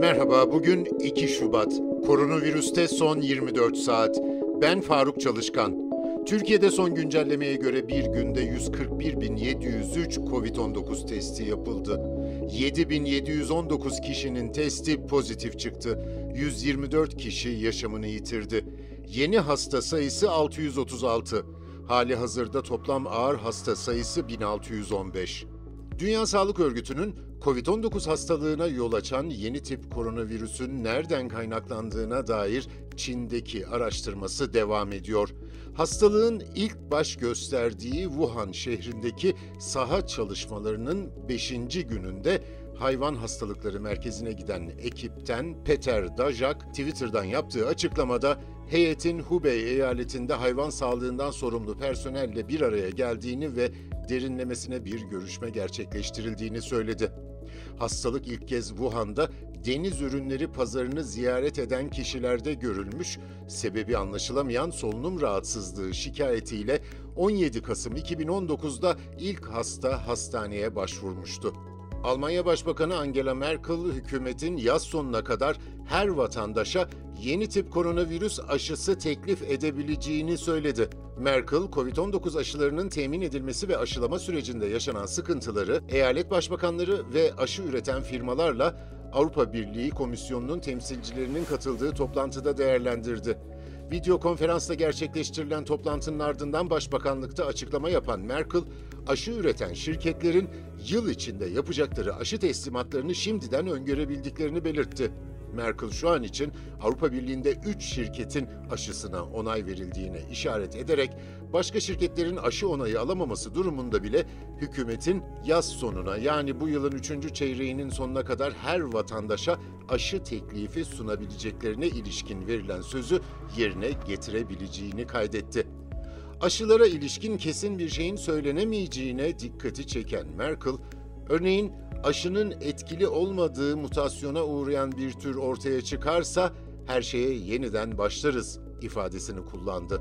Merhaba, bugün 2 Şubat. Koronavirüste son 24 saat. Ben Faruk Çalışkan. Türkiye'de son güncellemeye göre bir günde 141.703 COVID-19 testi yapıldı. 7.719 kişinin testi pozitif çıktı. 124 kişi yaşamını yitirdi. Yeni hasta sayısı 636. Hali hazırda toplam ağır hasta sayısı 1615. Dünya Sağlık Örgütü'nün COVID-19 hastalığına yol açan yeni tip koronavirüsün nereden kaynaklandığına dair Çin'deki araştırması devam ediyor. Hastalığın ilk baş gösterdiği Wuhan şehrindeki saha çalışmalarının 5. gününde Hayvan Hastalıkları Merkezi'ne giden ekipten Peter Dajak Twitter'dan yaptığı açıklamada heyetin Hubei eyaletinde hayvan sağlığından sorumlu personelle bir araya geldiğini ve derinlemesine bir görüşme gerçekleştirildiğini söyledi. Hastalık ilk kez Wuhan'da deniz ürünleri pazarını ziyaret eden kişilerde görülmüş, sebebi anlaşılamayan solunum rahatsızlığı şikayetiyle 17 Kasım 2019'da ilk hasta hastaneye başvurmuştu. Almanya Başbakanı Angela Merkel hükümetin yaz sonuna kadar her vatandaşa yeni tip koronavirüs aşısı teklif edebileceğini söyledi. Merkel, Covid-19 aşılarının temin edilmesi ve aşılama sürecinde yaşanan sıkıntıları eyalet başbakanları ve aşı üreten firmalarla Avrupa Birliği Komisyonu'nun temsilcilerinin katıldığı toplantıda değerlendirdi. Video konferansla gerçekleştirilen toplantının ardından Başbakanlıkta açıklama yapan Merkel, aşı üreten şirketlerin yıl içinde yapacakları aşı teslimatlarını şimdiden öngörebildiklerini belirtti. Merkel şu an için Avrupa Birliği'nde 3 şirketin aşısına onay verildiğine işaret ederek başka şirketlerin aşı onayı alamaması durumunda bile hükümetin yaz sonuna yani bu yılın 3. çeyreğinin sonuna kadar her vatandaşa aşı teklifi sunabileceklerine ilişkin verilen sözü yerine getirebileceğini kaydetti. Aşılara ilişkin kesin bir şeyin söylenemeyeceğine dikkati çeken Merkel, örneğin aşının etkili olmadığı mutasyona uğrayan bir tür ortaya çıkarsa her şeye yeniden başlarız ifadesini kullandı.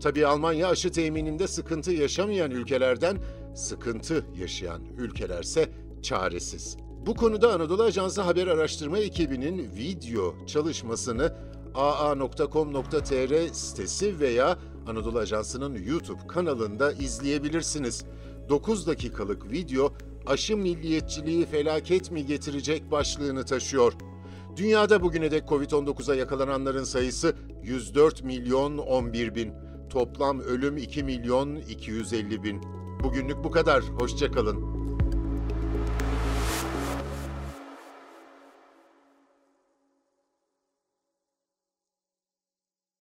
Tabii Almanya aşı temininde sıkıntı yaşamayan ülkelerden, sıkıntı yaşayan ülkelerse çaresiz. Bu konuda Anadolu Ajansı Haber Araştırma ekibinin video çalışmasını aa.com.tr sitesi veya Anadolu Ajansı'nın YouTube kanalında izleyebilirsiniz. 9 dakikalık video aşı milliyetçiliği felaket mi getirecek başlığını taşıyor. Dünyada bugüne dek Covid-19'a yakalananların sayısı 104 milyon 11 bin. Toplam ölüm 2 milyon 250 bin. Bugünlük bu kadar. Hoşçakalın.